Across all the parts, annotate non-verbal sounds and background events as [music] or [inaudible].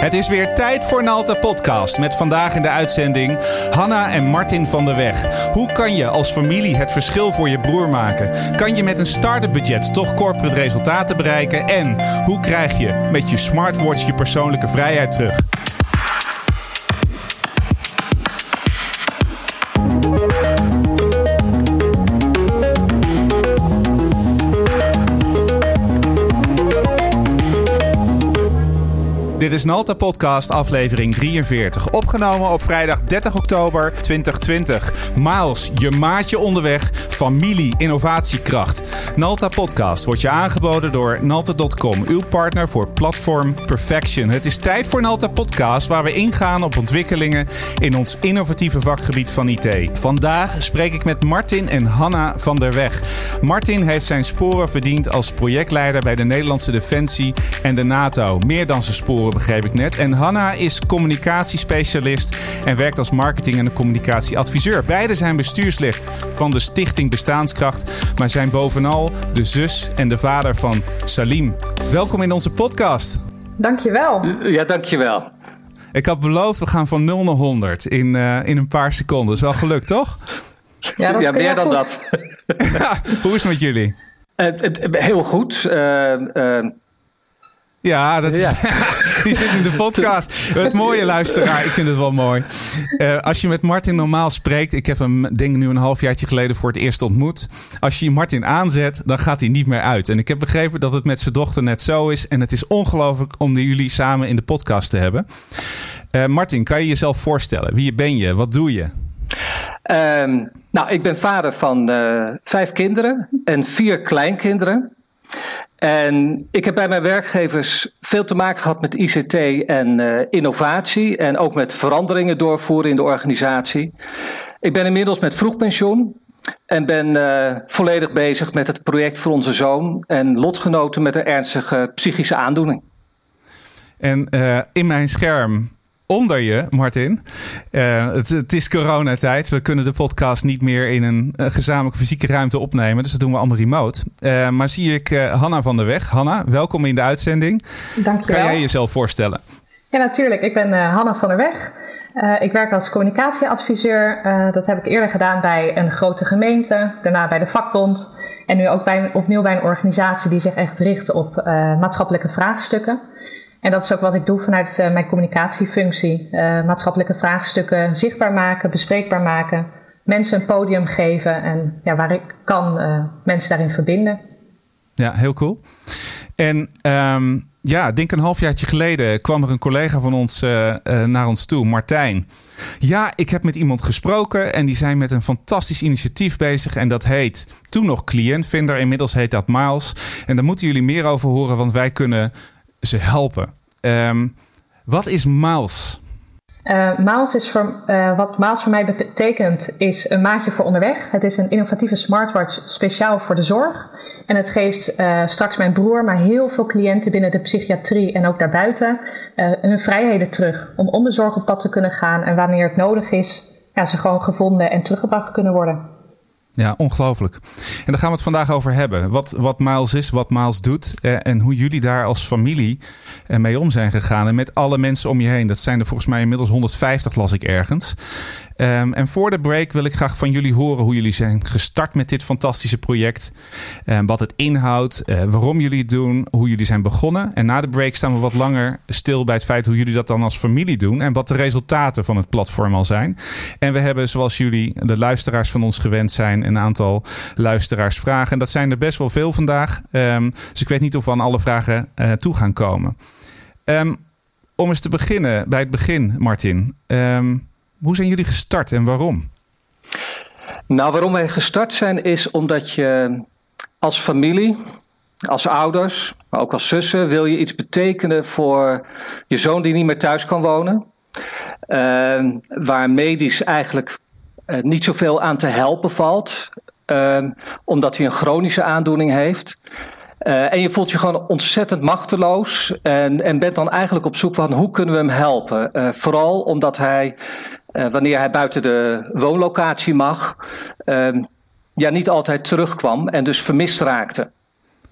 Het is weer tijd voor een Alta Podcast. Met vandaag in de uitzending Hanna en Martin van der Weg. Hoe kan je als familie het verschil voor je broer maken? Kan je met een start-up budget toch corporate resultaten bereiken? En hoe krijg je met je smartwatch je persoonlijke vrijheid terug? Nalta Podcast, aflevering 43. Opgenomen op vrijdag 30 oktober 2020. Miles, je maatje onderweg, familie, innovatiekracht. Nalta Podcast wordt je aangeboden door Nalta.com, uw partner voor platform Perfection. Het is tijd voor Nalta Podcast, waar we ingaan op ontwikkelingen in ons innovatieve vakgebied van IT. Vandaag spreek ik met Martin en Hanna van der Weg. Martin heeft zijn sporen verdiend als projectleider bij de Nederlandse Defensie en de NATO. Meer dan zijn sporen begreep ik net. En Hanna is communicatiespecialist en werkt als marketing- en communicatieadviseur. Beide zijn bestuurslid van de Stichting Bestaanskracht, maar zijn bovenal de zus en de vader van Salim. Welkom in onze podcast. Dankjewel. Ja, dankjewel. Ik had beloofd, we gaan van 0 naar 100 in, uh, in een paar seconden. Dat is wel gelukt, toch? Ja, dat ja meer dan goed. dat. [laughs] [laughs] Hoe is het met jullie? Uh, heel goed. Ja, dat is, [laughs] die zit in de podcast. Het mooie luisteraar, ik vind het wel mooi. Uh, als je met Martin normaal spreekt, ik heb hem denk nu een halfjaartje geleden voor het eerst ontmoet. Als je Martin aanzet, dan gaat hij niet meer uit. En ik heb begrepen dat het met zijn dochter net zo is. En het is ongelooflijk om jullie samen in de podcast te hebben. Uh, Martin, kan je jezelf voorstellen? Wie ben je? Wat doe je? Um, nou, ik ben vader van uh, vijf kinderen en vier kleinkinderen. En ik heb bij mijn werkgevers veel te maken gehad met ICT en uh, innovatie en ook met veranderingen doorvoeren in de organisatie. Ik ben inmiddels met vroegpensioen en ben uh, volledig bezig met het project voor onze zoon en lotgenoten met een ernstige psychische aandoening. En uh, in mijn scherm onder je, Martin. Uh, het, het, is coronatijd. We kunnen de podcast niet meer in een uh, gezamenlijke fysieke ruimte opnemen. Dus dat doen we allemaal remote. Uh, maar zie ik Hanna van der Weg. Hanna, welkom in de uitzending. Dankjewel. Kan jij jezelf voorstellen? Ja, natuurlijk. Ik ben Hanna van der Weg. ik werk als communicatieadviseur. dat heb ik eerder gedaan bij een grote gemeente. Daarna bij de vakbond. En nu ook bij, opnieuw bij een organisatie die zich echt richt op maatschappelijke vraagstukken. En dat is ook wat ik doe vanuit uh, mijn communicatiefunctie. Uh, maatschappelijke vraagstukken zichtbaar maken, bespreekbaar maken, mensen een podium geven en ja, waar ik kan uh, mensen daarin verbinden. Ja, heel cool. En um, ja, denk een halfjaartje geleden kwam er een collega van ons naar ons toe, Martijn. Ja, ik heb met iemand gesproken en die zijn met een fantastisch initiatief bezig. En dat heet toen nog Cliëntvinder, inmiddels heet dat Miles. En daar moeten jullie meer over horen, want wij kunnen ze helpen. Um, wat is Miles? Uh, Miles is voor, uh, wat Miles voor mij betekent, is een maatje voor onderweg. Het is een innovatieve smartwatch speciaal voor de zorg. En het geeft uh, straks mijn broer, maar heel veel cliënten binnen de psychiatrie en ook daarbuiten hun vrijheden terug. Om zorg op pad te kunnen gaan en wanneer het nodig is, ja, ze gewoon gevonden en teruggebracht kunnen worden. Ja, ongelooflijk. En daar gaan we het vandaag over hebben. Wat, wat Miles is, wat Miles doet eh, en hoe jullie daar als familie eh, mee om zijn gegaan. En met alle mensen om je heen. Dat zijn er volgens mij inmiddels 150, las ik ergens. Um, en voor de break wil ik graag van jullie horen hoe jullie zijn gestart met dit fantastische project. Um, wat het inhoudt, uh, waarom jullie het doen, hoe jullie zijn begonnen. En na de break staan we wat langer stil bij het feit hoe jullie dat dan als familie doen. En wat de resultaten van het platform al zijn. En we hebben, zoals jullie, de luisteraars van ons gewend zijn, een aantal luisteraars vragen. En dat zijn er best wel veel vandaag. Um, dus ik weet niet of we aan alle vragen uh, toe gaan komen. om eens te beginnen bij het begin, Martin. Hoe zijn jullie gestart en waarom? Nou, waarom wij gestart zijn is omdat je als familie, als ouders, maar ook als zussen, wil je iets betekenen voor je zoon die niet meer thuis kan wonen. Waar medisch eigenlijk niet zoveel aan te helpen valt, uh, omdat hij een chronische aandoening heeft. Uh, en je voelt je gewoon ontzettend machteloos en, en bent dan eigenlijk op zoek van hoe kunnen we hem helpen. Uh, vooral omdat hij wanneer hij buiten de woonlocatie mag, uh, ja, niet altijd terugkwam en dus vermist raakte.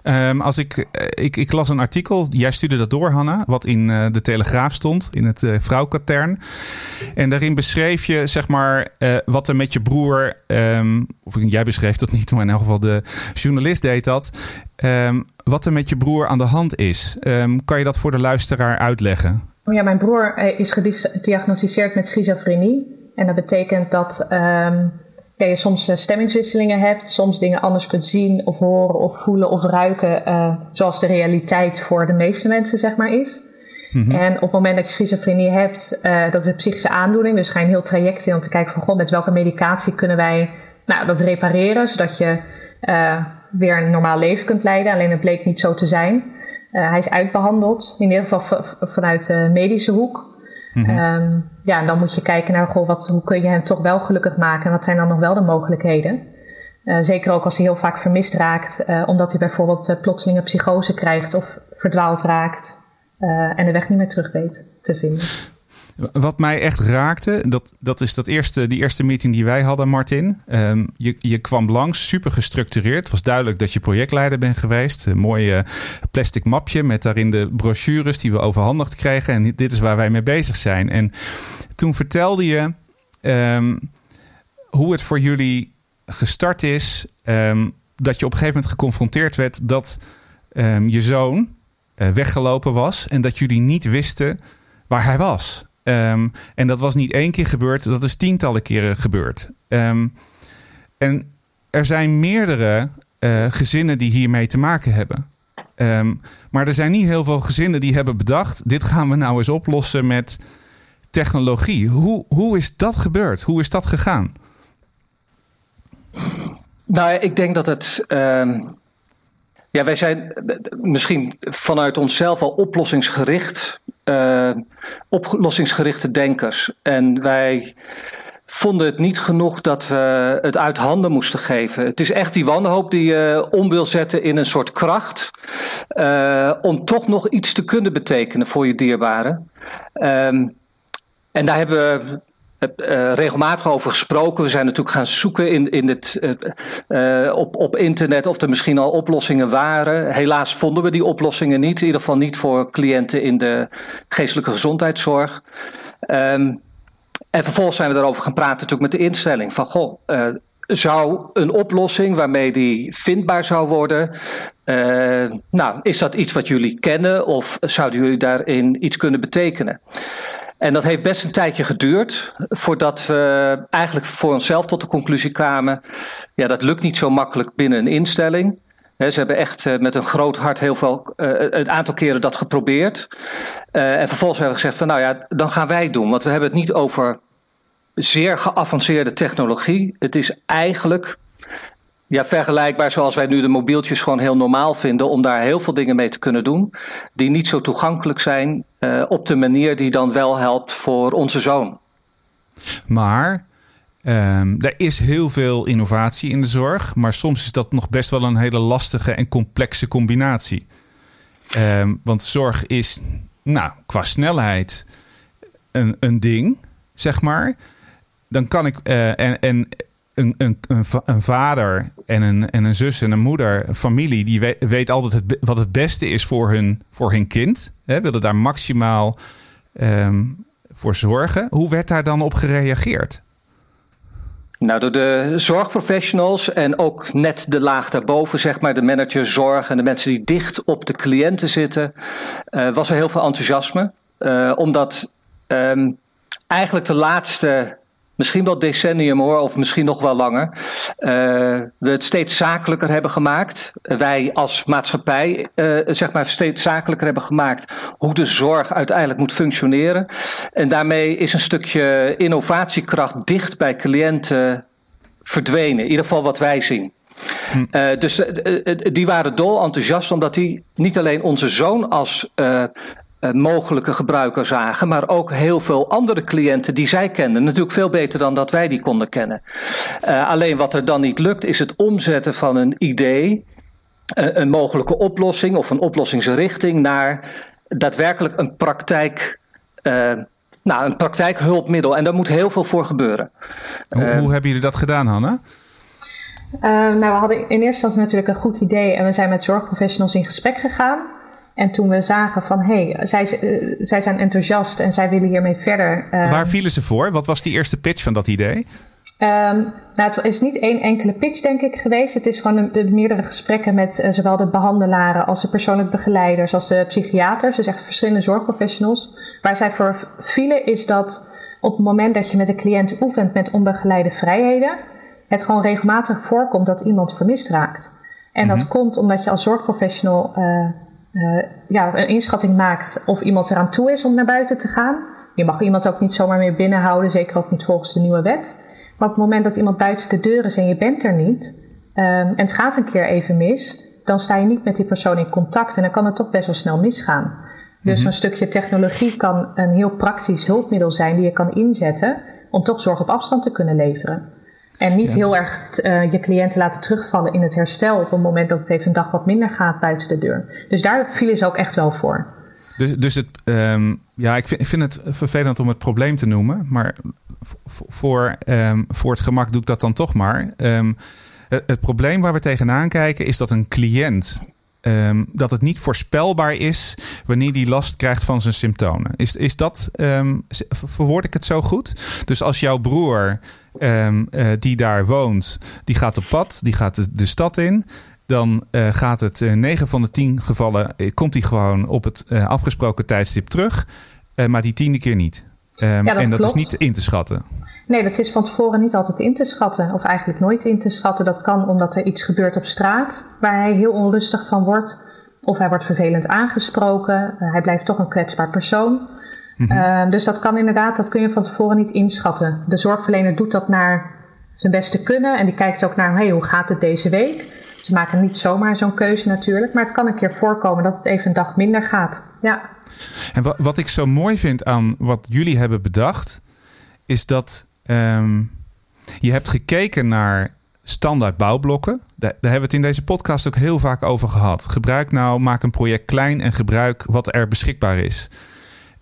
Um, als ik, eh, ik, ik las een artikel, jij stuurde dat door, Hanna, wat in uh, de Telegraaf stond, in het uh, vrouwkatern. En daarin beschreef je, zeg maar, wat er met je broer, um, of jij beschreef dat niet, maar in elk geval de journalist deed dat. Um, wat er met je broer aan de hand is. kan je dat voor de luisteraar uitleggen? Ja, mijn broer is gediagnosticeerd met schizofrenie. En dat betekent dat ja, je soms uh, stemmingswisselingen hebt, soms dingen anders kunt zien of horen of voelen of ruiken, uh, zoals de realiteit voor de meeste mensen zeg maar is. Mm-hmm. En op het moment dat je schizofrenie hebt, uh, dat is een psychische aandoening, dus ga je een heel traject in om te kijken van god, met welke medicatie kunnen wij nou, dat repareren, zodat je weer een normaal leven kunt leiden. Alleen het bleek niet zo te zijn. hij is uitbehandeld, in ieder geval vanuit de medische hoek. Mm ja, dan moet je kijken naar goh, wat, hoe kun je hem toch wel gelukkig maken en wat zijn dan nog wel de mogelijkheden. Uh, zeker ook als hij heel vaak vermist raakt, uh, omdat hij bijvoorbeeld uh, plotseling een psychose krijgt of verdwaald raakt en de weg niet meer terug weet te vinden. Wat mij echt raakte, dat, dat is dat eerste, die eerste meeting die wij hadden, Martin. Um, je, je kwam langs, super gestructureerd. Het was duidelijk dat je projectleider bent geweest. Een mooi plastic mapje met daarin de brochures die we overhandigd kregen. En dit is waar wij mee bezig zijn. En toen vertelde je um, hoe het voor jullie gestart is. Um, dat je op een gegeven moment geconfronteerd werd dat je zoon uh, weggelopen was. En dat jullie niet wisten waar hij was. Um, en dat was niet één keer gebeurd, dat is tientallen keren gebeurd. Um, en er zijn meerdere uh, gezinnen die hiermee te maken hebben. Um, maar er zijn niet heel veel gezinnen die hebben bedacht: dit gaan we nou eens oplossen met technologie. Hoe, hoe is dat gebeurd? Hoe is dat gegaan? Nou, ik denk dat het. Ja, wij zijn misschien vanuit onszelf al oplossingsgericht uh, oplossingsgerichte denkers. En wij vonden het niet genoeg dat we het uit handen moesten geven. Het is echt die wanhoop die je om wil zetten in een soort kracht. Uh, om toch nog iets te kunnen betekenen voor je dierbaren. Um, en daar hebben we uh, regelmatig over gesproken. We zijn natuurlijk gaan zoeken in, in het, uh, op, op internet of er misschien al oplossingen waren. Helaas vonden we die oplossingen niet. In ieder geval niet voor cliënten in de geestelijke gezondheidszorg. Um, en vervolgens zijn we daarover gaan praten natuurlijk met de instelling. Van goh, zou een oplossing waarmee die vindbaar zou worden. Nou, is dat iets wat jullie kennen of zouden jullie daarin iets kunnen betekenen? En dat heeft best een tijdje geduurd voordat we eigenlijk voor onszelf tot de conclusie kwamen: ja, dat lukt niet zo makkelijk binnen een instelling. ze hebben echt eh, met een groot hart heel veel, uh, een aantal keren dat geprobeerd. Uh, en vervolgens hebben we gezegd van nou ja, dan gaan wij doen. Want we hebben het niet over zeer geavanceerde technologie. Het is eigenlijk ja, vergelijkbaar zoals wij nu de mobieltjes gewoon heel normaal vinden, om daar heel veel dingen mee te kunnen doen, die niet zo toegankelijk zijn uh, op de manier die dan wel helpt voor onze zoon. Maar um, er is heel veel innovatie in de zorg, maar soms is dat nog best wel een hele lastige en complexe combinatie. Um, want zorg is, nou, qua snelheid een, een ding, zeg maar. Dan kan ik, uh, en, en een, een, een, vader en een, en een zus en een moeder, familie, die weet, altijd wat het beste is voor hun, voor hun kind. Hè, willen daar maximaal um, voor zorgen. Hoe werd daar dan op gereageerd? Nou, door de zorgprofessionals en ook net de laag daarboven, zeg maar, de manager zorg en de mensen die dicht op de cliënten zitten, uh, was er heel veel enthousiasme. Uh, omdat um, eigenlijk de laatste misschien wel decennium hoor, of misschien nog wel langer, uh, we het steeds zakelijker hebben gemaakt. Wij als maatschappij, uh, zeg maar, steeds zakelijker hebben gemaakt hoe de zorg uiteindelijk moet functioneren. En daarmee is een stukje innovatiekracht dicht bij cliënten verdwenen. In ieder geval wat wij zien. Hm. Uh, dus die waren dol enthousiast, omdat die niet alleen onze zoon als mogelijke gebruiker zagen, maar ook heel veel andere cliënten die zij kenden. Natuurlijk veel beter dan dat wij die konden kennen. Uh, alleen wat er dan niet lukt, is het omzetten van een idee, uh, een mogelijke oplossing of een oplossingsrichting naar daadwerkelijk een praktijk. nou, een praktijkhulpmiddel. En daar moet heel veel voor gebeuren. Hoe, hoe hebben jullie dat gedaan, Hanna? nou, we hadden in eerste instantie natuurlijk een goed idee en we zijn met zorgprofessionals in gesprek gegaan. En toen we zagen van hé, hey, zij, zij zijn enthousiast en zij willen hiermee verder. Waar vielen ze voor? Wat was die eerste pitch van dat idee? Um, nou, het is niet één enkele pitch, denk ik, geweest. Het is gewoon de, meerdere gesprekken met uh, zowel de behandelaren als de persoonlijke begeleiders, als de psychiaters, dus echt verschillende zorgprofessionals. Waar zij voor vielen is dat op het moment dat je met een cliënt oefent met onbegeleide vrijheden, het gewoon regelmatig voorkomt dat iemand vermist raakt. En dat mhm. komt omdat je als zorgprofessional uh, uh, ja, een inschatting maakt of iemand eraan toe is om naar buiten te gaan. Je mag iemand ook niet zomaar meer binnenhouden, zeker ook niet volgens de nieuwe wet. Maar op het moment dat iemand buiten de deur is en je bent er niet, um, en het gaat een keer even mis, dan sta je niet met die persoon in contact en dan kan het toch best wel snel misgaan. Dus mm een stukje technologie kan een heel praktisch hulpmiddel zijn die je kan inzetten om toch zorg op afstand te kunnen leveren. En niet heel erg uh, je cliënten laten terugvallen in het herstel op het moment dat het even een dag wat minder gaat buiten de deur. Dus daar vielen ze ook echt wel voor. Dus, dus het, um, ja, ik vind, ik vind, het vervelend om het probleem te noemen, maar voor, um, voor het gemak doe ik dat dan toch maar. Um, het, het, probleem waar we tegenaan kijken is dat een cliënt. Um, dat het niet voorspelbaar is wanneer die last krijgt van zijn symptomen. Is, is dat, verwoord ik het zo goed? Dus als jouw broer, uh, die daar woont, die gaat op pad, die gaat de, de stad in dan uh, gaat het uh, 9 van de 10 gevallen, uh, komt hij gewoon op het afgesproken tijdstip terug. maar die tiende keer niet. Um, ja, dat en dat klopt. is niet in te schatten. Nee, dat is van tevoren niet altijd in te schatten. Of eigenlijk nooit in te schatten. Dat kan omdat er iets gebeurt op straat waar hij heel onrustig van wordt. Of hij wordt vervelend aangesproken. hij blijft toch een kwetsbaar persoon. Mm -hmm. dus dat kan inderdaad, dat kun je van tevoren niet inschatten. De zorgverlener doet dat naar zijn beste kunnen. En die kijkt ook naar, hey, hoe gaat het deze week? Ze maken niet zomaar zo'n keuze natuurlijk, maar het kan een keer voorkomen dat het even een dag minder gaat. Ja. En wat, wat ik zo mooi vind aan wat jullie hebben bedacht, is dat um, je hebt gekeken naar standaard bouwblokken. Daar, daar, hebben we het in deze podcast ook heel vaak over gehad. Gebruik nou, maak een project klein en gebruik wat er beschikbaar is.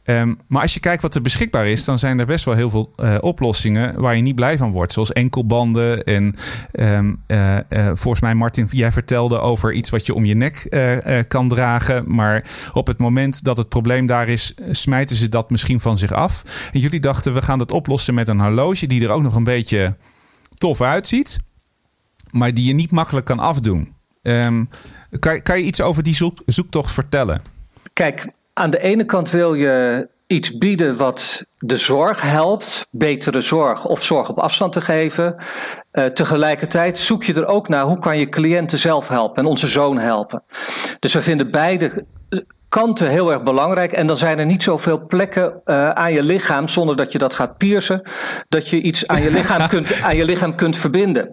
Um, maar als je kijkt wat er beschikbaar is, dan zijn er best wel heel veel uh, oplossingen waar je niet blij van wordt. Zoals enkelbanden. En um, uh, uh, volgens mij, Martin, jij vertelde over iets wat je om je nek kan dragen. Maar op het moment dat het probleem daar is, smijten ze dat misschien van zich af. En jullie dachten, we gaan dat oplossen met een horloge die er ook nog een beetje tof uitziet. Maar die je niet makkelijk kan afdoen. Um, kan, kan je iets over die zoek, zoektocht vertellen? Kijk, aan de ene kant wil je iets bieden wat de zorg helpt, betere zorg of zorg op afstand te geven. Uh, tegelijkertijd zoek je er ook naar hoe kan je cliënten zelf helpen en onze zoon helpen. Dus we vinden beide kanten heel erg belangrijk. En dan zijn er niet zoveel plekken uh, aan je lichaam, zonder dat je dat gaat piercen, dat je iets aan je lichaam [laughs] kunt, aan je lichaam kunt verbinden.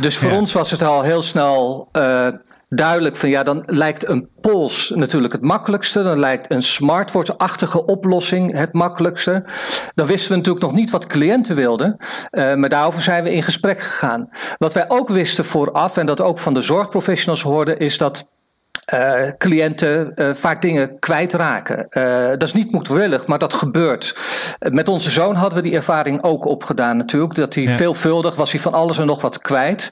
Dus voor ja. ons was het al heel snel. Uh, duidelijk van ja, dan lijkt een pols natuurlijk het makkelijkste. Dan lijkt een smartwatch-achtige oplossing het makkelijkste. Dan wisten we natuurlijk nog niet wat cliënten wilden. Uh, maar daarover zijn we in gesprek gegaan. Wat wij ook wisten vooraf, en dat ook van de zorgprofessionals hoorden, is dat uh, cliënten uh, vaak dingen kwijtraken. Uh, dat is niet moedwillig, maar dat gebeurt. met onze zoon hadden we die ervaring ook opgedaan natuurlijk. Dat hij ja. veelvuldig was hij van alles en nog wat kwijt.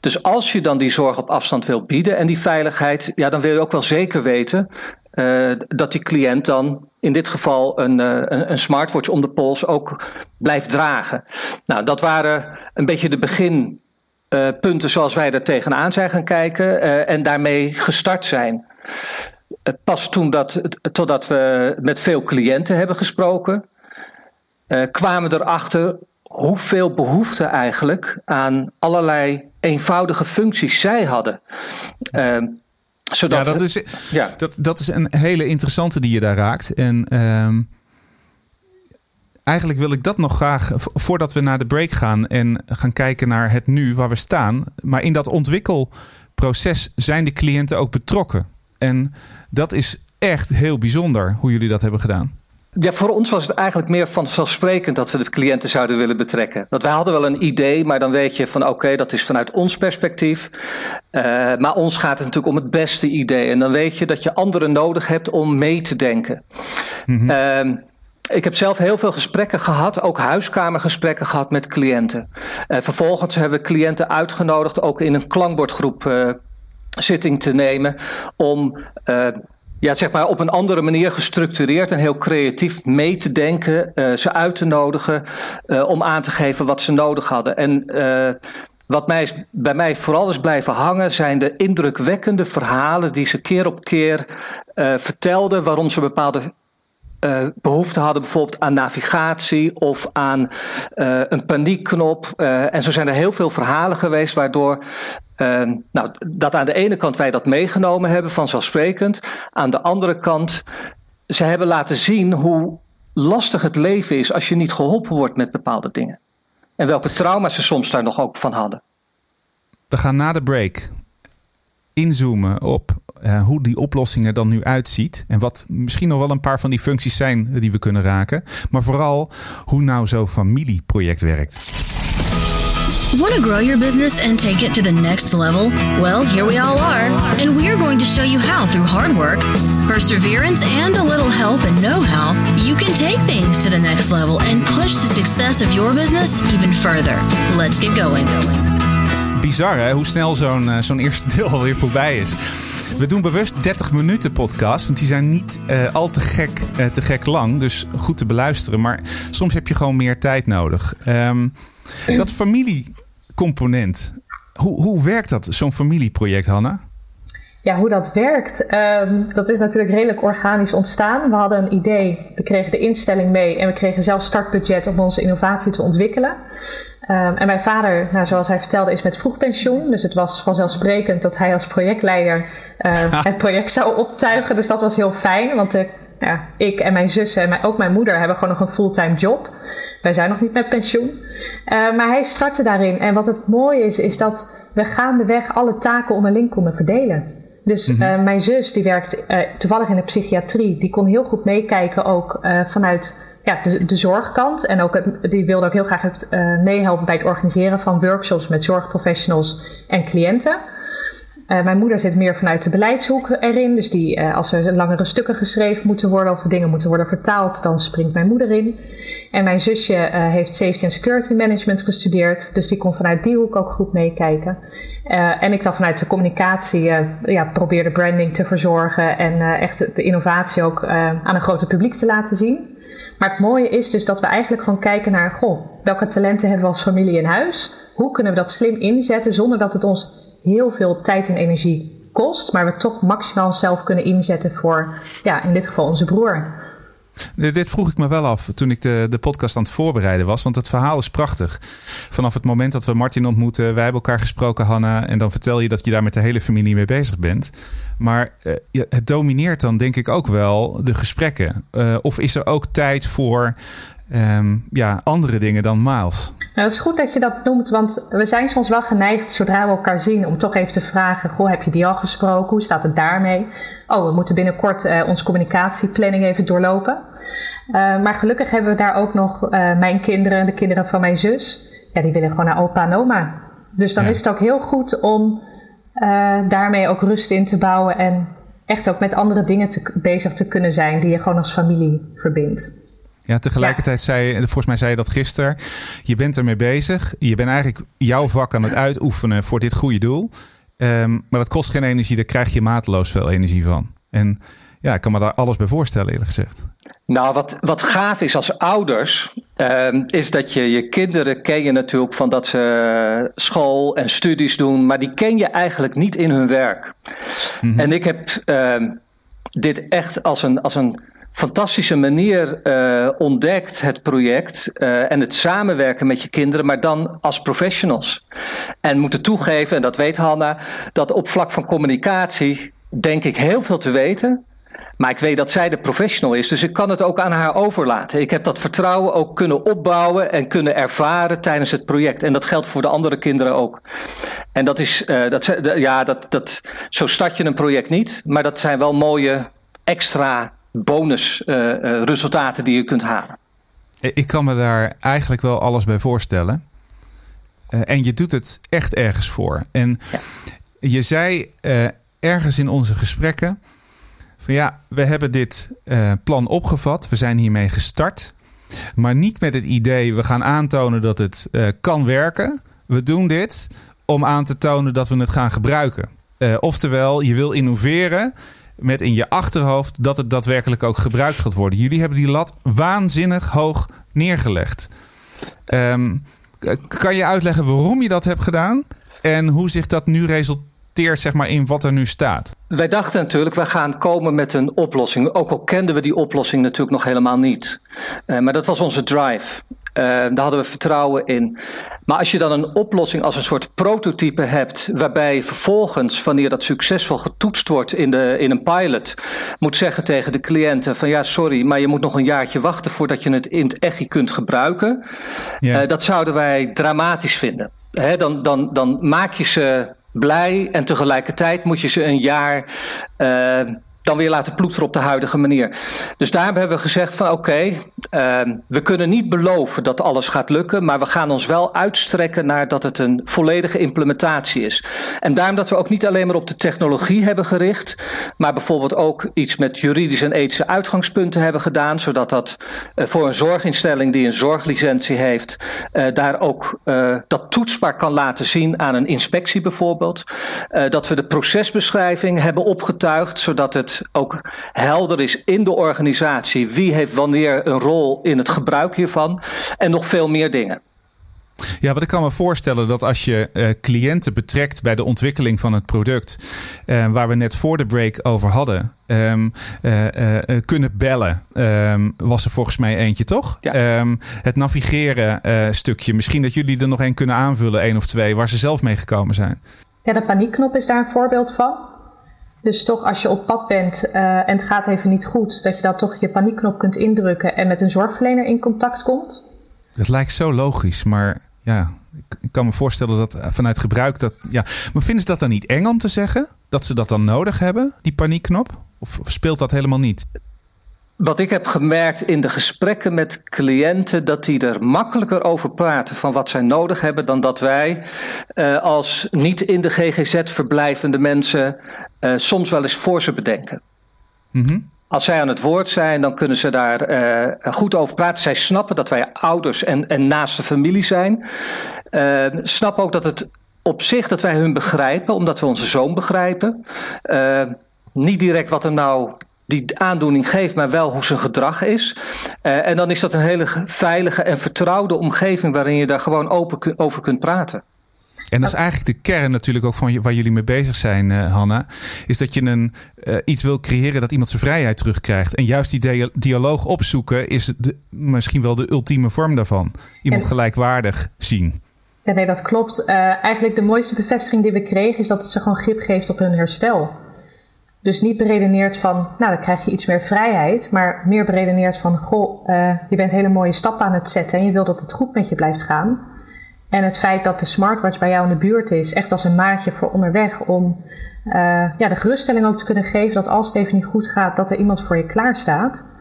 Dus als je dan die zorg op afstand wil bieden en die veiligheid, ja, dan wil je ook wel zeker weten dat die cliënt dan in dit geval een, een, een smartwatch om de pols ook blijft dragen. Nou, dat waren een beetje de begin uh, punten zoals wij er tegenaan zijn gaan kijken uh, en daarmee gestart zijn. Uh, pas toen dat, totdat we met veel cliënten hebben gesproken, kwamen we erachter hoeveel behoefte eigenlijk aan allerlei eenvoudige functies zij hadden. zodat ja, dat is, ja. Dat, dat is een hele interessante die je daar raakt. En ehm, eigenlijk wil ik dat nog graag, voordat we naar de break gaan en gaan kijken naar het nu waar we staan. Maar in dat ontwikkelproces zijn de cliënten ook betrokken. En dat is echt heel bijzonder hoe jullie dat hebben gedaan. Ja, voor ons was het eigenlijk meer vanzelfsprekend dat we de cliënten zouden willen betrekken. Want wij hadden wel een idee, maar dan weet je van oké, okay, dat is vanuit ons perspectief. Uh, maar ons gaat het natuurlijk om het beste idee. En dan weet je dat je anderen nodig hebt om mee te denken. Mm -hmm. uh, ik heb zelf heel veel gesprekken gehad, ook huiskamergesprekken gehad met cliënten. Uh, vervolgens hebben we cliënten uitgenodigd, ook in een klankbordgroep uh, zitting te nemen, om uh, ja, zeg maar op een andere manier gestructureerd en heel creatief mee te denken, ze uit te nodigen om aan te geven wat ze nodig hadden. En wat mij, bij mij vooral is blijven hangen zijn de indrukwekkende verhalen die ze keer op keer vertelden waarom ze bepaalde uh, behoefte hadden bijvoorbeeld aan navigatie of aan uh, een paniekknop. Uh, en zo zijn er heel veel verhalen geweest waardoor nou, dat aan de ene kant wij dat meegenomen hebben, vanzelfsprekend. Aan de andere kant, ze hebben laten zien hoe lastig het leven is als je niet geholpen wordt met bepaalde dingen. En welke trauma's ze soms daar nog ook van hadden. We gaan na de break inzoomen op uh, hoe die oplossingen dan nu uitziet. En wat misschien nog wel een paar van die functies zijn die we kunnen raken. Maar vooral hoe nou zo'n familieproject werkt. Want to grow your business and take it to the next level? Well, here we all are. And we are going to show you how through hard work, perseverance, and a little help and know how, you can take things to the next level and push the success of your business even further. Let's get going bizar hè, hoe snel zo'n uh, zo'n eerste deel [laughs] alweer voorbij is. We doen bewust 30 minuten podcast, want die zijn niet uh, al te gek, uh, te gek lang. Dus goed te beluisteren. Maar soms heb je gewoon meer tijd nodig. Um, dat familiecomponent, hoe, hoe werkt dat, zo'n familieproject, Hanna? Ja, hoe dat werkt, um, dat is natuurlijk redelijk organisch ontstaan. We hadden een idee, we kregen de instelling mee en we kregen zelf startbudget om onze innovatie te ontwikkelen. Um, en mijn vader, nou, zoals hij vertelde, is met vroeg pensioen. Dus het was vanzelfsprekend dat hij als projectleider uh, [laughs] het project zou optuigen. Dus dat was heel fijn, want uh, ja, ik en mijn zussen en mijn, ook mijn moeder hebben gewoon nog een fulltime job. Wij zijn nog niet met pensioen. Uh, maar hij startte daarin. En wat het mooie is, is dat we gaandeweg alle taken onderling konden verdelen. Dus mm -hmm. mijn zus, die werkt toevallig in de psychiatrie, die kon heel goed meekijken ook vanuit ja, de, de zorgkant. En ook het, die wilde ook heel graag het, meehelpen bij het organiseren van workshops met zorgprofessionals en cliënten. Uh, mijn moeder zit meer vanuit de beleidshoek erin. Dus die, uh, als er langere stukken geschreven moeten worden of dingen moeten worden vertaald, dan springt mijn moeder in. En mijn zusje uh, heeft Safety and Security Management gestudeerd. Dus die kon vanuit die hoek ook goed meekijken. en ik dan vanuit de communicatie ja, probeerde branding te verzorgen en echt de innovatie ook aan een groter publiek te laten zien. Maar het mooie is dus dat we eigenlijk gewoon kijken naar, goh, welke talenten hebben we als familie in huis? Hoe kunnen we dat slim inzetten zonder dat het ons heel veel tijd en energie kost, maar we toch maximaal zelf kunnen inzetten voor, ja, in dit geval onze broer. Dit vroeg ik me wel af toen ik de, de podcast aan het voorbereiden was. Want het verhaal is prachtig. Vanaf het moment dat we Martin ontmoeten, wij hebben elkaar gesproken, Hanna. En dan vertel je dat je daar met de hele familie mee bezig bent. Maar uh, het domineert dan denk ik ook wel de gesprekken. Uh, of is er ook tijd voor um, ja, andere dingen dan Miles? Nou, het is goed dat je dat noemt, want we zijn soms wel geneigd zodra we elkaar zien om toch even te vragen: Goh, heb je die al gesproken? Hoe staat het daarmee? Oh, we moeten binnenkort uh, onze communicatieplanning even doorlopen. Uh, maar gelukkig hebben we daar ook nog uh, mijn kinderen, de kinderen van mijn zus. Ja, die willen gewoon naar opa en oma. Dus dan ja. is het ook heel goed om daarmee ook rust in te bouwen en echt ook met andere dingen te, bezig te kunnen zijn die je gewoon als familie verbindt. Ja, tegelijkertijd ja. zei volgens mij zei je dat gisteren. Je bent ermee bezig. Je bent eigenlijk jouw vak aan het uitoefenen voor dit goede doel. Um, maar dat kost geen energie, daar krijg je mateloos veel energie van. En ja, ik kan me daar alles bij voorstellen, eerlijk gezegd. Nou, wat, wat gaaf is als ouders, um, is dat je je kinderen ken je natuurlijk van dat ze school en studies doen, maar die ken je eigenlijk niet in hun werk. Mm -hmm. En ik heb um, dit echt als een, als een fantastische manier uh, ontdekt, het project uh, en het samenwerken met je kinderen, maar dan als professionals. En moeten toegeven, en dat weet Hanna, dat op vlak van communicatie denk ik heel veel te weten. Maar ik weet dat zij de professional is, dus ik kan het ook aan haar overlaten. Ik heb dat vertrouwen ook kunnen opbouwen en kunnen ervaren tijdens het project. En dat geldt voor de andere kinderen ook. En dat is, uh, dat, ja, dat, dat, zo start je een project niet, maar dat zijn wel mooie extra bonusresultaten uh, die je kunt halen. Ik kan me daar eigenlijk wel alles bij voorstellen. Uh, en je doet het echt ergens voor. En ja. je zei ergens in onze gesprekken van ja, we hebben dit plan opgevat, we zijn hiermee gestart, maar niet met het idee we gaan aantonen dat het uh, kan werken. We doen dit om aan te tonen dat we het gaan gebruiken. Uh, oftewel, je wil innoveren met in je achterhoofd dat het daadwerkelijk ook gebruikt gaat worden. Jullie hebben die lat waanzinnig hoog neergelegd. Um, kan je uitleggen waarom je dat hebt gedaan en hoe zich dat nu resulteert zeg maar, in wat er nu staat? Wij dachten natuurlijk, we gaan komen met een oplossing. Ook al kenden we die oplossing natuurlijk nog helemaal niet. Uh, maar dat was onze drive. Uh, daar hadden we vertrouwen in. Maar als je dan een oplossing als een soort prototype hebt, waarbij vervolgens, wanneer dat succesvol getoetst wordt in, de, in een pilot, moet zeggen tegen de cliënten van ja, sorry, maar je moet nog een jaartje wachten voordat je het in het echt kunt gebruiken. Uh, dat zouden wij dramatisch vinden. He, dan, dan, dan maak je ze blij en tegelijkertijd moet je ze een jaar uh, dan weer laten ploeteren op de huidige manier. Dus daar hebben we gezegd van oké, uh, we kunnen niet beloven dat alles gaat lukken, maar we gaan ons wel uitstrekken naar dat het een volledige implementatie is. En daarom dat we ook niet alleen maar op de technologie hebben gericht, maar bijvoorbeeld ook iets met juridische en ethische uitgangspunten hebben gedaan, zodat dat uh, voor een zorginstelling die een zorglicentie heeft, uh, daar ook uh, dat toetsbaar kan laten zien aan een inspectie bijvoorbeeld. dat we de procesbeschrijving hebben opgetuigd, zodat het ook helder is in de organisatie wie heeft wanneer een rol in het gebruik hiervan en nog veel meer dingen. Ja, wat ik kan me voorstellen dat als je uh, cliënten betrekt bij de ontwikkeling van het product, uh, waar we net voor de break over hadden, um, uh, kunnen bellen, um, was er volgens mij eentje, toch? Ja. Um, het navigeren stukje, misschien dat jullie er nog één kunnen aanvullen, één of twee, waar ze zelf mee gekomen zijn. Ja, de paniekknop is daar een voorbeeld van. Dus toch als je op pad bent uh, en het gaat even niet goed, dat je dan toch je paniekknop kunt indrukken en met een zorgverlener in contact komt. Dat lijkt zo logisch, maar ja, ik kan me voorstellen dat vanuit gebruik dat. Ja, maar vinden ze dat dan niet eng om te zeggen? Dat ze dat dan nodig hebben, die paniekknop? Of speelt dat helemaal niet? Wat ik heb gemerkt in de gesprekken met cliënten, dat die er makkelijker over praten van wat zij nodig hebben, dan dat wij uh, als niet in de GGZ verblijvende mensen uh, soms wel eens voor ze bedenken. Mm -hmm. Als zij aan het woord zijn, dan kunnen ze daar uh, goed over praten. Zij snappen dat wij ouders en, en naaste familie zijn. Uh, snappen ook dat het op zich dat wij hun begrijpen, omdat we onze zoon begrijpen. niet direct wat er nou die aandoening geeft, maar wel hoe zijn gedrag is. En dan is dat een hele veilige en vertrouwde omgeving waarin je daar gewoon open over kunt praten. En dat is eigenlijk de kern natuurlijk ook van waar jullie mee bezig zijn, uh, Hanna. Is dat je een, uh, iets wil creëren dat iemand zijn vrijheid terugkrijgt. En juist die dialoog opzoeken is de, misschien wel de ultieme vorm daarvan. Iemand en... gelijkwaardig zien. Ja, nee, dat klopt. eigenlijk de mooiste bevestiging die we kregen is dat het ze gewoon grip geeft op hun herstel. Dus niet beredeneerd van, nou dan krijg je iets meer vrijheid, maar meer beredeneerd van, goh, je bent hele mooie stappen aan het zetten en je wil dat het goed met je blijft gaan. En het feit dat de smartwatch bij jou in de buurt is, echt als een maatje voor onderweg, om uh, ja, de geruststelling ook te kunnen geven dat als het even niet goed gaat, dat er iemand voor je klaar staat.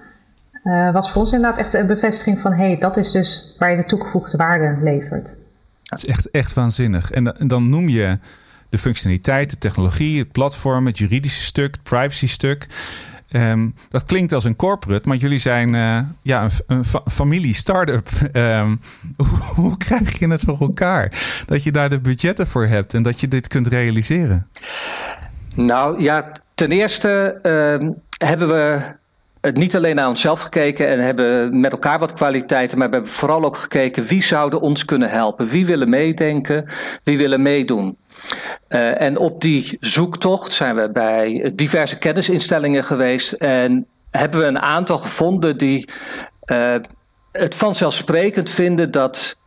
Uh, was voor ons inderdaad echt een bevestiging van, hé, hey, dat is dus waar je de toegevoegde waarde levert. Het is echt, echt waanzinnig. En, en dan noem je de functionaliteit, de technologie, het platform, het juridische stuk, het privacy stuk. Um, dat klinkt als een corporate, maar jullie zijn uh, ja, een, een fa familie start-up. Um, [laughs] [laughs] hoe, krijg je het voor elkaar? Dat je daar de budgetten voor hebt en dat je dit kunt realiseren? Nou ja, ten eerste uh, hebben we het niet alleen naar onszelf gekeken en hebben met elkaar wat kwaliteiten, maar we hebben vooral ook gekeken wie zouden ons kunnen helpen. Wie willen meedenken, wie willen meedoen. Uh, en op die zoektocht zijn we bij diverse kennisinstellingen geweest en hebben we een aantal gevonden die uh, het vanzelfsprekend vinden dat,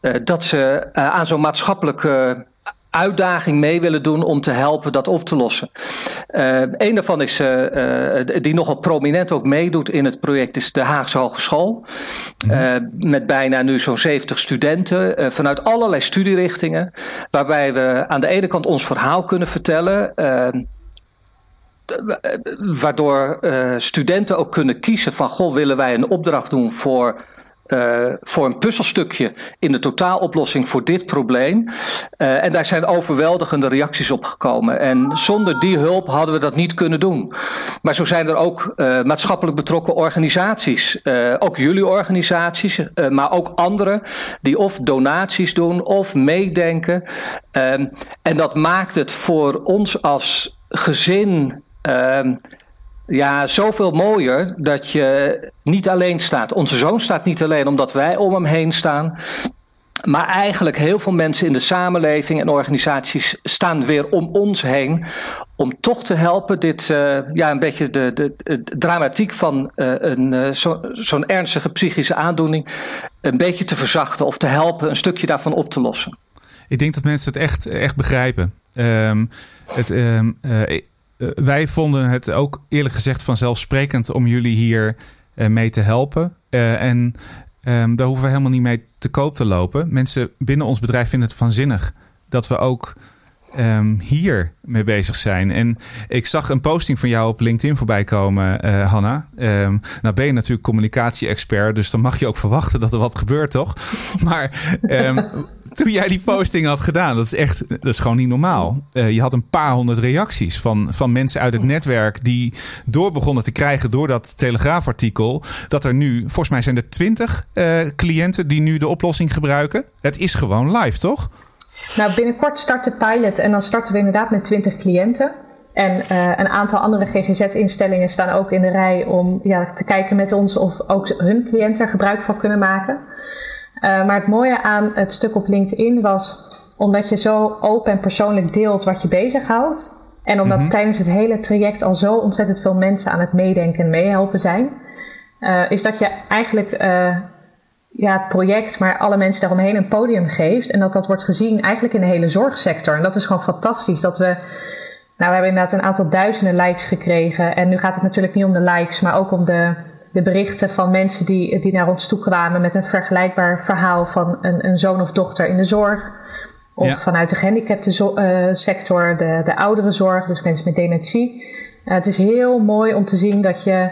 uh, dat ze aan zo'n maatschappelijke uitdaging mee willen doen om te helpen dat op te lossen. Uh, een daarvan is, uh, uh, die nogal prominent ook meedoet in het project, is de Haagse Hogeschool. Mm. met bijna nu zo'n 70 studenten vanuit allerlei studierichtingen. Waarbij we aan de ene kant ons verhaal kunnen vertellen. waardoor studenten ook kunnen kiezen van, goh, willen wij een opdracht doen voor uh, voor een puzzelstukje in de totaaloplossing voor dit probleem. Uh, en daar zijn overweldigende reacties op gekomen. En zonder die hulp hadden we dat niet kunnen doen. Maar zo zijn er ook uh, maatschappelijk betrokken organisaties, ook jullie organisaties, maar ook andere, die of donaties doen of meedenken. en dat maakt het voor ons als gezin ja, zoveel mooier dat je niet alleen staat. Onze zoon staat niet alleen omdat wij om hem heen staan. Maar eigenlijk heel veel mensen in de samenleving en organisaties staan weer om ons heen. Om toch te helpen dit, uh, ja, een beetje de, de, dramatiek van uh, een, uh, zo'n ernstige psychische aandoening. een beetje te verzachten of te helpen een stukje daarvan op te lossen. Ik denk dat mensen het echt, echt begrijpen. Um, het, um, eh, wij vonden het ook eerlijk gezegd vanzelfsprekend om jullie hier uh, mee te helpen. Uh, en um, daar hoeven we helemaal niet mee te koop te lopen. Mensen binnen ons bedrijf vinden het vanzinnig dat we ook um, hier mee bezig zijn. En ik zag een posting van jou op LinkedIn voorbij komen, uh, Hanna. Um, nou ben je natuurlijk communicatie-expert, dus dan mag je ook verwachten dat er wat gebeurt, toch? [laughs] Maar [laughs] toen jij die posting had gedaan. Dat is echt, dat is gewoon niet normaal. Uh, je had een paar honderd reacties van, van mensen uit het netwerk die door begonnen te krijgen door dat Telegraafartikel. Dat er nu, volgens mij zijn er twintig uh, cliënten die nu de oplossing gebruiken. Het is gewoon live, toch? Nou, binnenkort start de pilot en dan starten we inderdaad met 20 cliënten. En uh, een aantal andere GGZ-instellingen staan ook in de rij om ja, te kijken met ons of ook hun cliënten er gebruik van kunnen maken. Uh, maar het mooie aan het stuk op LinkedIn was omdat je zo open en persoonlijk deelt wat je bezighoudt. En omdat mm-hmm. tijdens het hele traject al zo ontzettend veel mensen aan het meedenken en meehelpen zijn. Uh, is dat je eigenlijk uh, ja, het project, maar alle mensen daaromheen een podium geeft. En dat dat wordt gezien eigenlijk in de hele zorgsector. En dat is gewoon fantastisch. Dat we. Nou, we hebben inderdaad een aantal duizenden likes gekregen. En nu gaat het natuurlijk niet om de likes, maar ook om de de berichten van mensen die, die naar ons toe kwamen met een vergelijkbaar verhaal van een, een zoon of dochter in de zorg. Of vanuit de gehandicapte uh, sector, de, de ouderenzorg, dus mensen met dementie. Uh, het is heel mooi om te zien dat je,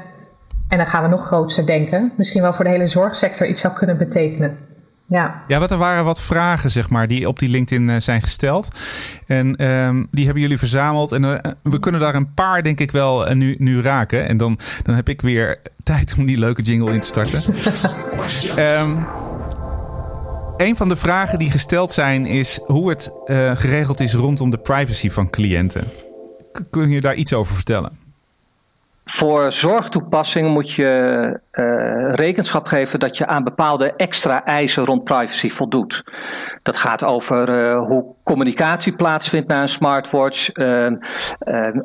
en dan gaan we nog groter denken, misschien wel voor de hele zorgsector iets zou kunnen betekenen. Ja. ja, wat er waren wat vragen zeg maar, die op die LinkedIn uh, zijn gesteld. En um, die hebben jullie verzameld. En uh, we kunnen daar een paar, denk ik wel, uh, nu, nu raken. En dan, dan heb ik weer [laughs] tijd om die leuke jingle in te starten. um, [laughs] een van de vragen die gesteld zijn is hoe het geregeld is rondom de privacy van cliënten. Kun je daar iets over vertellen? Voor zorgtoepassingen moet je uh, rekenschap geven dat je aan bepaalde extra eisen rond privacy voldoet. Dat gaat over uh, hoe communicatie plaatsvindt naar een smartwatch, uh,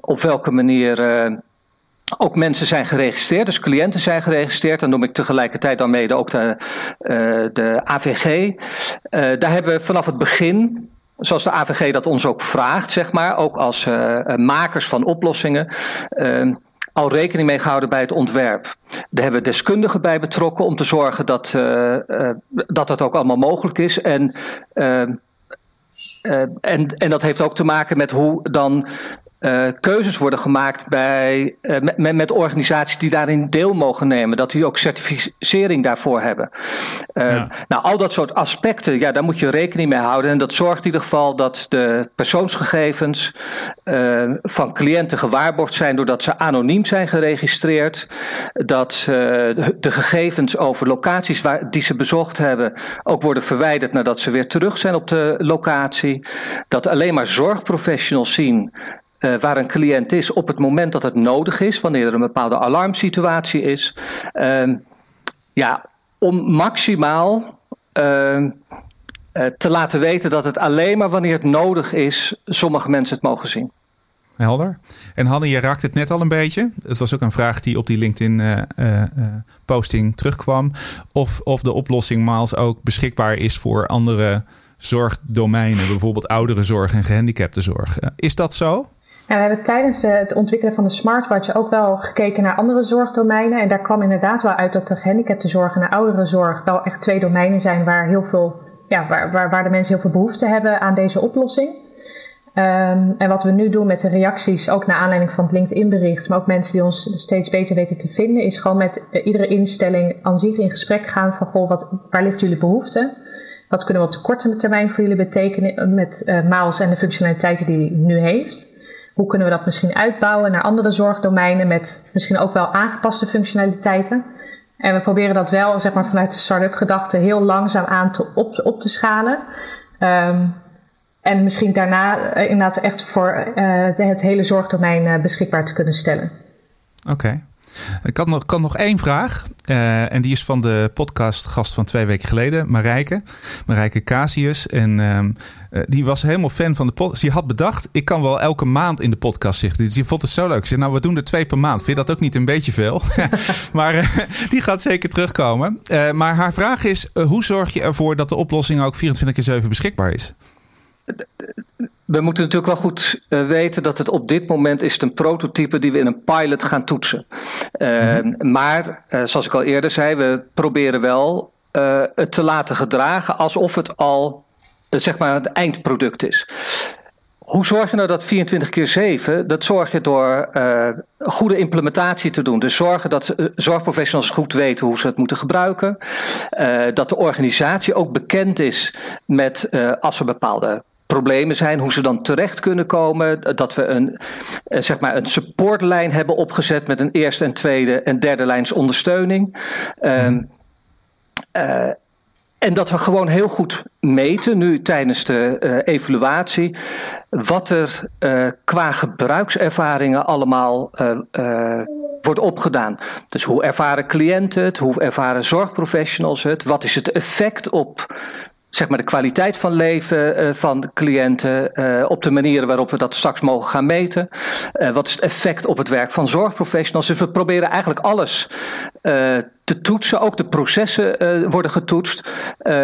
op welke manier ook mensen zijn geregistreerd, dus cliënten zijn geregistreerd. Dan noem ik tegelijkertijd dan mede ook de, de AVG. daar hebben we vanaf het begin zoals de AVG dat ons ook vraagt, zeg maar, ook als makers van oplossingen, al rekening mee gehouden bij het ontwerp. Daar hebben we deskundigen bij betrokken om te zorgen dat, uh, uh, dat ook allemaal mogelijk is. En, uh, en, en dat heeft ook te maken met hoe dan uh, keuzes worden gemaakt bij, uh, met, met, organisaties die daarin deel mogen nemen. Dat die ook certificering daarvoor hebben. Uh, ja. Nou, al dat soort aspecten, ja, daar moet je rekening mee houden. En dat zorgt in ieder geval dat de persoonsgegevens van cliënten gewaarborgd zijn doordat ze anoniem zijn geregistreerd. Dat de gegevens over locaties waar, die ze bezocht hebben ook worden verwijderd nadat ze weer terug zijn op de locatie. Dat alleen maar zorgprofessionals zien uh, waar een cliënt is op het moment dat het nodig is, wanneer er een bepaalde alarmsituatie is. Uh, ja, om maximaal uh, te laten weten dat het alleen maar wanneer het nodig is, sommige mensen het mogen zien. Helder. En Hanne, je raakt het net al een beetje. Het was ook een vraag die op die LinkedIn-posting uh, terugkwam. Of, of de oplossing Miles ook beschikbaar is voor andere zorgdomeinen, bijvoorbeeld ouderenzorg en gehandicaptenzorg. Is dat zo? We hebben tijdens eh, het ontwikkelen van de smartwatch ook wel gekeken naar andere zorgdomeinen. En daar kwam inderdaad wel uit dat de gehandicaptenzorg en de ouderenzorg wel echt twee domeinen zijn waar heel veel, ja, waar, waar, waar de mensen heel veel behoefte hebben aan deze oplossing. Ehm, en wat we nu doen met de reacties, ook naar aanleiding van het LinkedIn-bericht, maar ook mensen die ons steeds beter weten te vinden, is gewoon met uh, iedere instelling aan zich in gesprek gaan van goh, wat, waar ligt jullie behoefte? Wat kunnen we op de korte termijn voor jullie betekenen met uh, Maals en de functionaliteiten die hij nu heeft? Hoe kunnen we dat misschien uitbouwen naar andere zorgdomeinen met misschien ook wel aangepaste functionaliteiten? En we proberen dat wel zeg maar, vanuit de start-up gedachte heel langzaam aan te op, op te schalen. Um, en misschien daarna uh, inderdaad echt voor uh, het hele zorgdomein uh, beschikbaar te kunnen stellen. Oké. Ik nog, kan nog één vraag. Uh, en die is van de podcastgast van twee weken geleden, Marijke. Marijke Casius. En uh, die was helemaal fan van de podcast. Die had bedacht, ik kan wel elke maand in de podcast zitten. Dus die vond het zo leuk. Ze zei, nou, we doen er twee per maand. Vind je dat ook niet een beetje veel? [laughs] maar uh, die gaat zeker terugkomen. maar haar vraag is, hoe zorg je ervoor dat de oplossing ook 24 keer 7 beschikbaar is? We moeten natuurlijk wel goed uh, weten dat het op dit moment is een prototype die we in een pilot gaan toetsen. Uh, mm-hmm. Maar, uh, zoals ik al eerder zei, we proberen wel het te laten gedragen alsof het al zeg maar het eindproduct is. Hoe zorg je nou dat 24 keer 7? Dat zorg je door goede implementatie te doen. Dus zorgen dat zorgprofessionals goed weten hoe ze het moeten gebruiken. dat de organisatie ook bekend is met als er bepaalde problemen zijn, hoe ze dan terecht kunnen komen. Dat we een, eh, zeg maar een supportlijn hebben opgezet met een eerste en tweede en derde lijns ondersteuning. Um, uh, en dat we gewoon heel goed meten, nu tijdens de uh, evaluatie, wat er uh, qua gebruikservaringen allemaal uh, wordt opgedaan. Dus hoe ervaren cliënten het, hoe ervaren zorgprofessionals het, wat is het effect op zeg maar de kwaliteit van leven uh, van cliënten uh, op de manieren waarop we dat straks mogen gaan meten. Uh, wat is het effect op het werk van zorgprofessionals? Dus we proberen eigenlijk alles te toetsen. Ook de processen worden getoetst.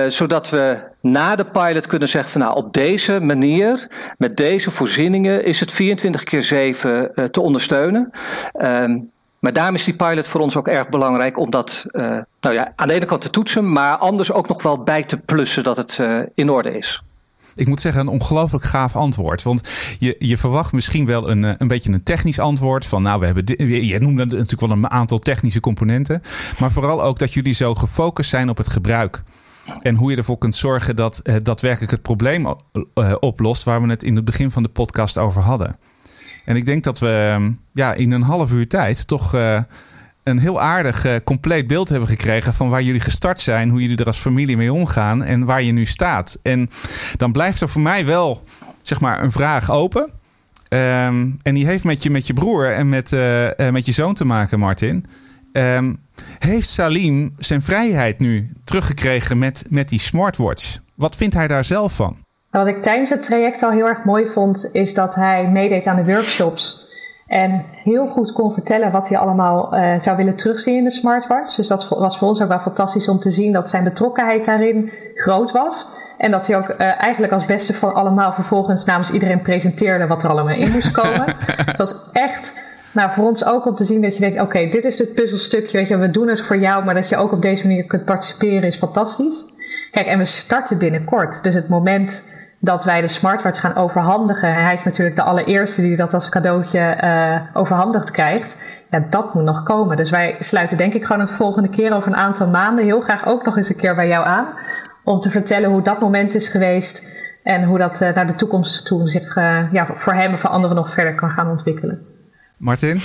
zodat we na de pilot kunnen zeggen van nou op deze manier, met deze voorzieningen, is het 24 keer 7 te ondersteunen. Maar daarom is die pilot voor ons ook erg belangrijk om dat uh, nou ja, aan de ene kant te toetsen, maar anders ook nog wel bij te plussen dat het uh, in orde is. Ik moet zeggen, een ongelooflijk gaaf antwoord. Want je, je verwacht misschien wel een, eh, een beetje een technisch antwoord. Van nou, we hebben. Je noemde natuurlijk wel een aantal technische componenten. Maar vooral ook dat jullie zo gefocust zijn op het gebruik. En hoe je ervoor kunt zorgen dat daadwerkelijk het probleem oplost. waar we het in het begin van de podcast over hadden. En ik denk dat we ehm, ja, in een half uur tijd toch uh, een heel aardig uh, compleet beeld hebben gekregen van waar jullie gestart zijn, hoe jullie er als familie mee omgaan en waar je nu staat. En dan blijft er voor mij wel zeg maar een vraag open. Um, en die heeft met je, met je broer en met, uh, met je zoon te maken, Martin. Um, heeft Salim zijn vrijheid nu teruggekregen met, met die smartwatch? Wat vindt hij daar zelf van? Wat ik tijdens het traject al heel erg mooi vond, is dat hij meedeed aan de workshops. En heel goed kon vertellen wat hij allemaal uh, zou willen terugzien in de smartwatch. Dus dat was voor ons ook wel fantastisch om te zien dat zijn betrokkenheid daarin groot was. En dat hij ook uh, eigenlijk als beste van allemaal vervolgens namens iedereen presenteerde wat er allemaal in moest komen. [laughs] het was echt nou, voor ons ook om te zien dat je denkt: oké, dit is het puzzelstukje. Weet je, we doen het voor jou, maar dat je ook op deze manier kunt participeren is fantastisch. Kijk, en we starten binnenkort. Dus het moment dat wij de smartwatch gaan overhandigen. En hij is natuurlijk de allereerste die dat als cadeautje uh, overhandigd krijgt. Ja, dat moet nog komen. Dus wij sluiten denk ik gewoon een volgende keer over een aantal maanden heel graag ook nog eens een keer bij jou aan. Om te vertellen hoe dat moment is geweest. En hoe dat uh, naar de toekomst toe zich uh, ja, voor hem en voor anderen nog verder kan gaan ontwikkelen. Martin?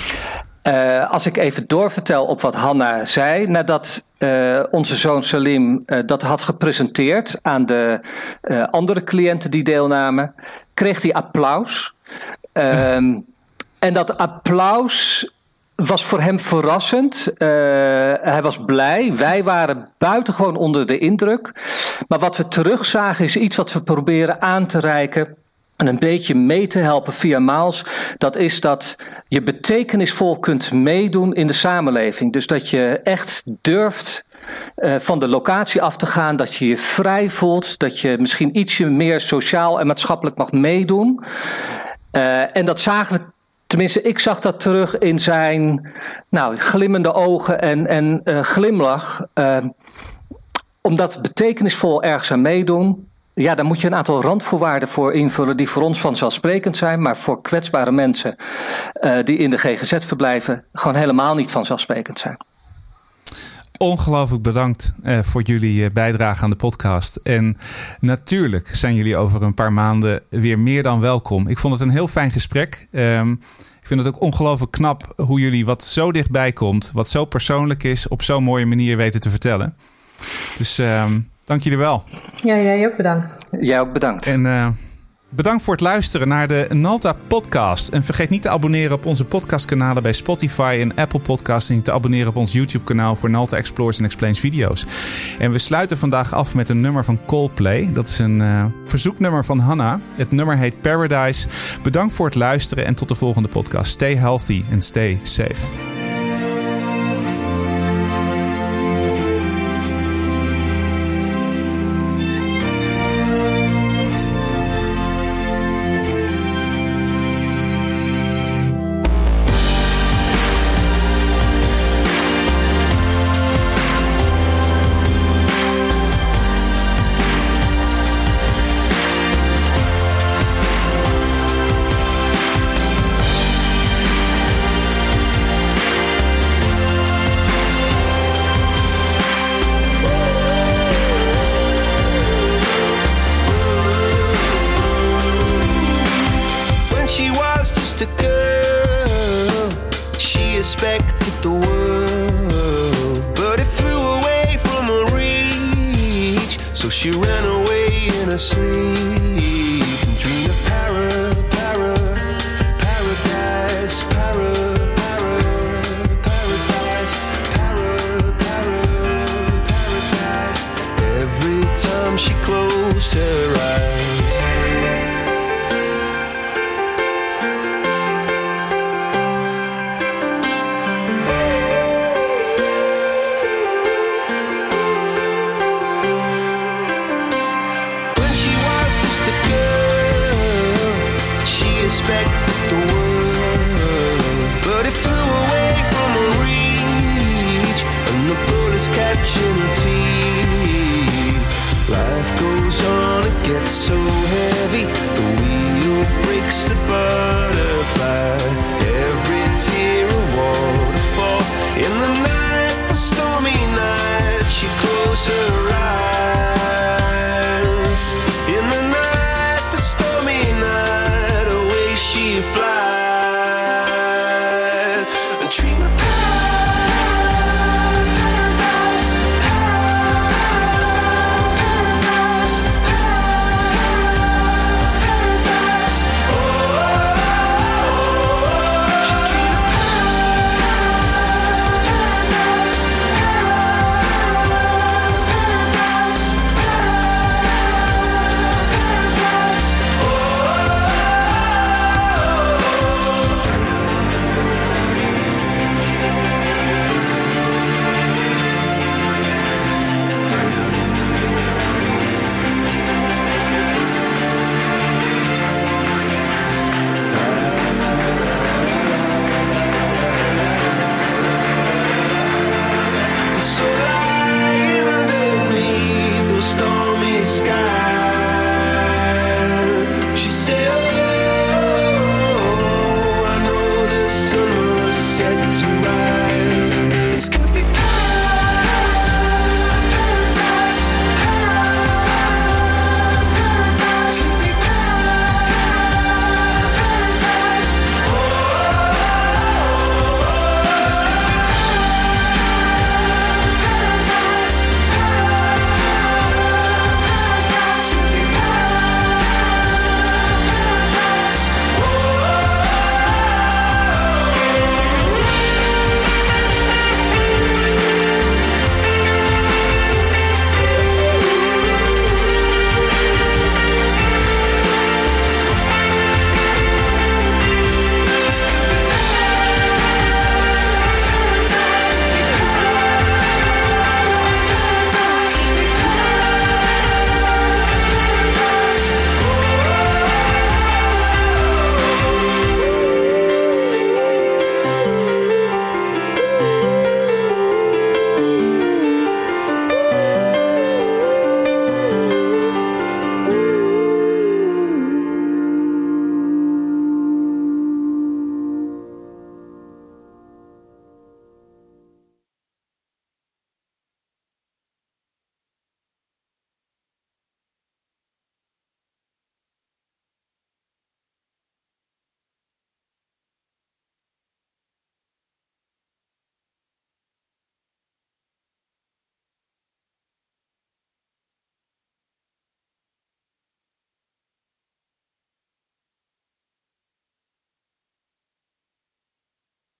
Uh, als ik even doorvertel op wat Hanna zei, nadat uh, onze zoon Salim uh, dat had gepresenteerd aan de andere cliënten die deelnamen, kreeg hij applaus. Um, [laughs] en dat applaus was voor hem verrassend. hij was blij. Wij waren buitengewoon onder de indruk. Maar wat we terugzagen is iets wat we proberen aan te reiken en een beetje mee te helpen via Maals, dat is dat je betekenisvol kunt meedoen in de samenleving. Dus dat je echt durft uh, van de locatie af te gaan, dat je je vrij voelt, dat je misschien ietsje meer sociaal en maatschappelijk mag meedoen. Uh, en dat zagen we Tenminste, ik zag dat terug in zijn nou, glimmende ogen en, en uh, glimlach. omdat betekenisvol ergens aan meedoen, ja, daar moet je een aantal randvoorwaarden voor invullen die voor ons vanzelfsprekend zijn, maar voor kwetsbare mensen uh, die in de GGZ verblijven gewoon helemaal niet vanzelfsprekend zijn. Ongelooflijk bedankt uh, voor jullie uh, bijdrage aan de podcast. En natuurlijk zijn jullie over een paar maanden weer meer dan welkom. Ik vond het een heel fijn gesprek. Um, ik vind het ook ongelooflijk knap hoe jullie wat zo dichtbij komt, wat zo persoonlijk is, op zo'n mooie manier weten te vertellen. Dus um, dank jullie wel. Ja, jij ook bedankt. Jij ook bedankt. En uh, bedankt voor het luisteren naar de Nalta podcast. En vergeet niet te abonneren op onze podcastkanalen bij Spotify en Apple Podcasts. En te abonneren op ons YouTube kanaal voor Nalta Explores en Explains video's. En we sluiten vandaag af met een nummer van Coldplay. Dat is een uh, verzoeknummer van Hanna. Het nummer heet Paradise. Bedankt voor het luisteren en tot de volgende podcast. Stay healthy and stay safe.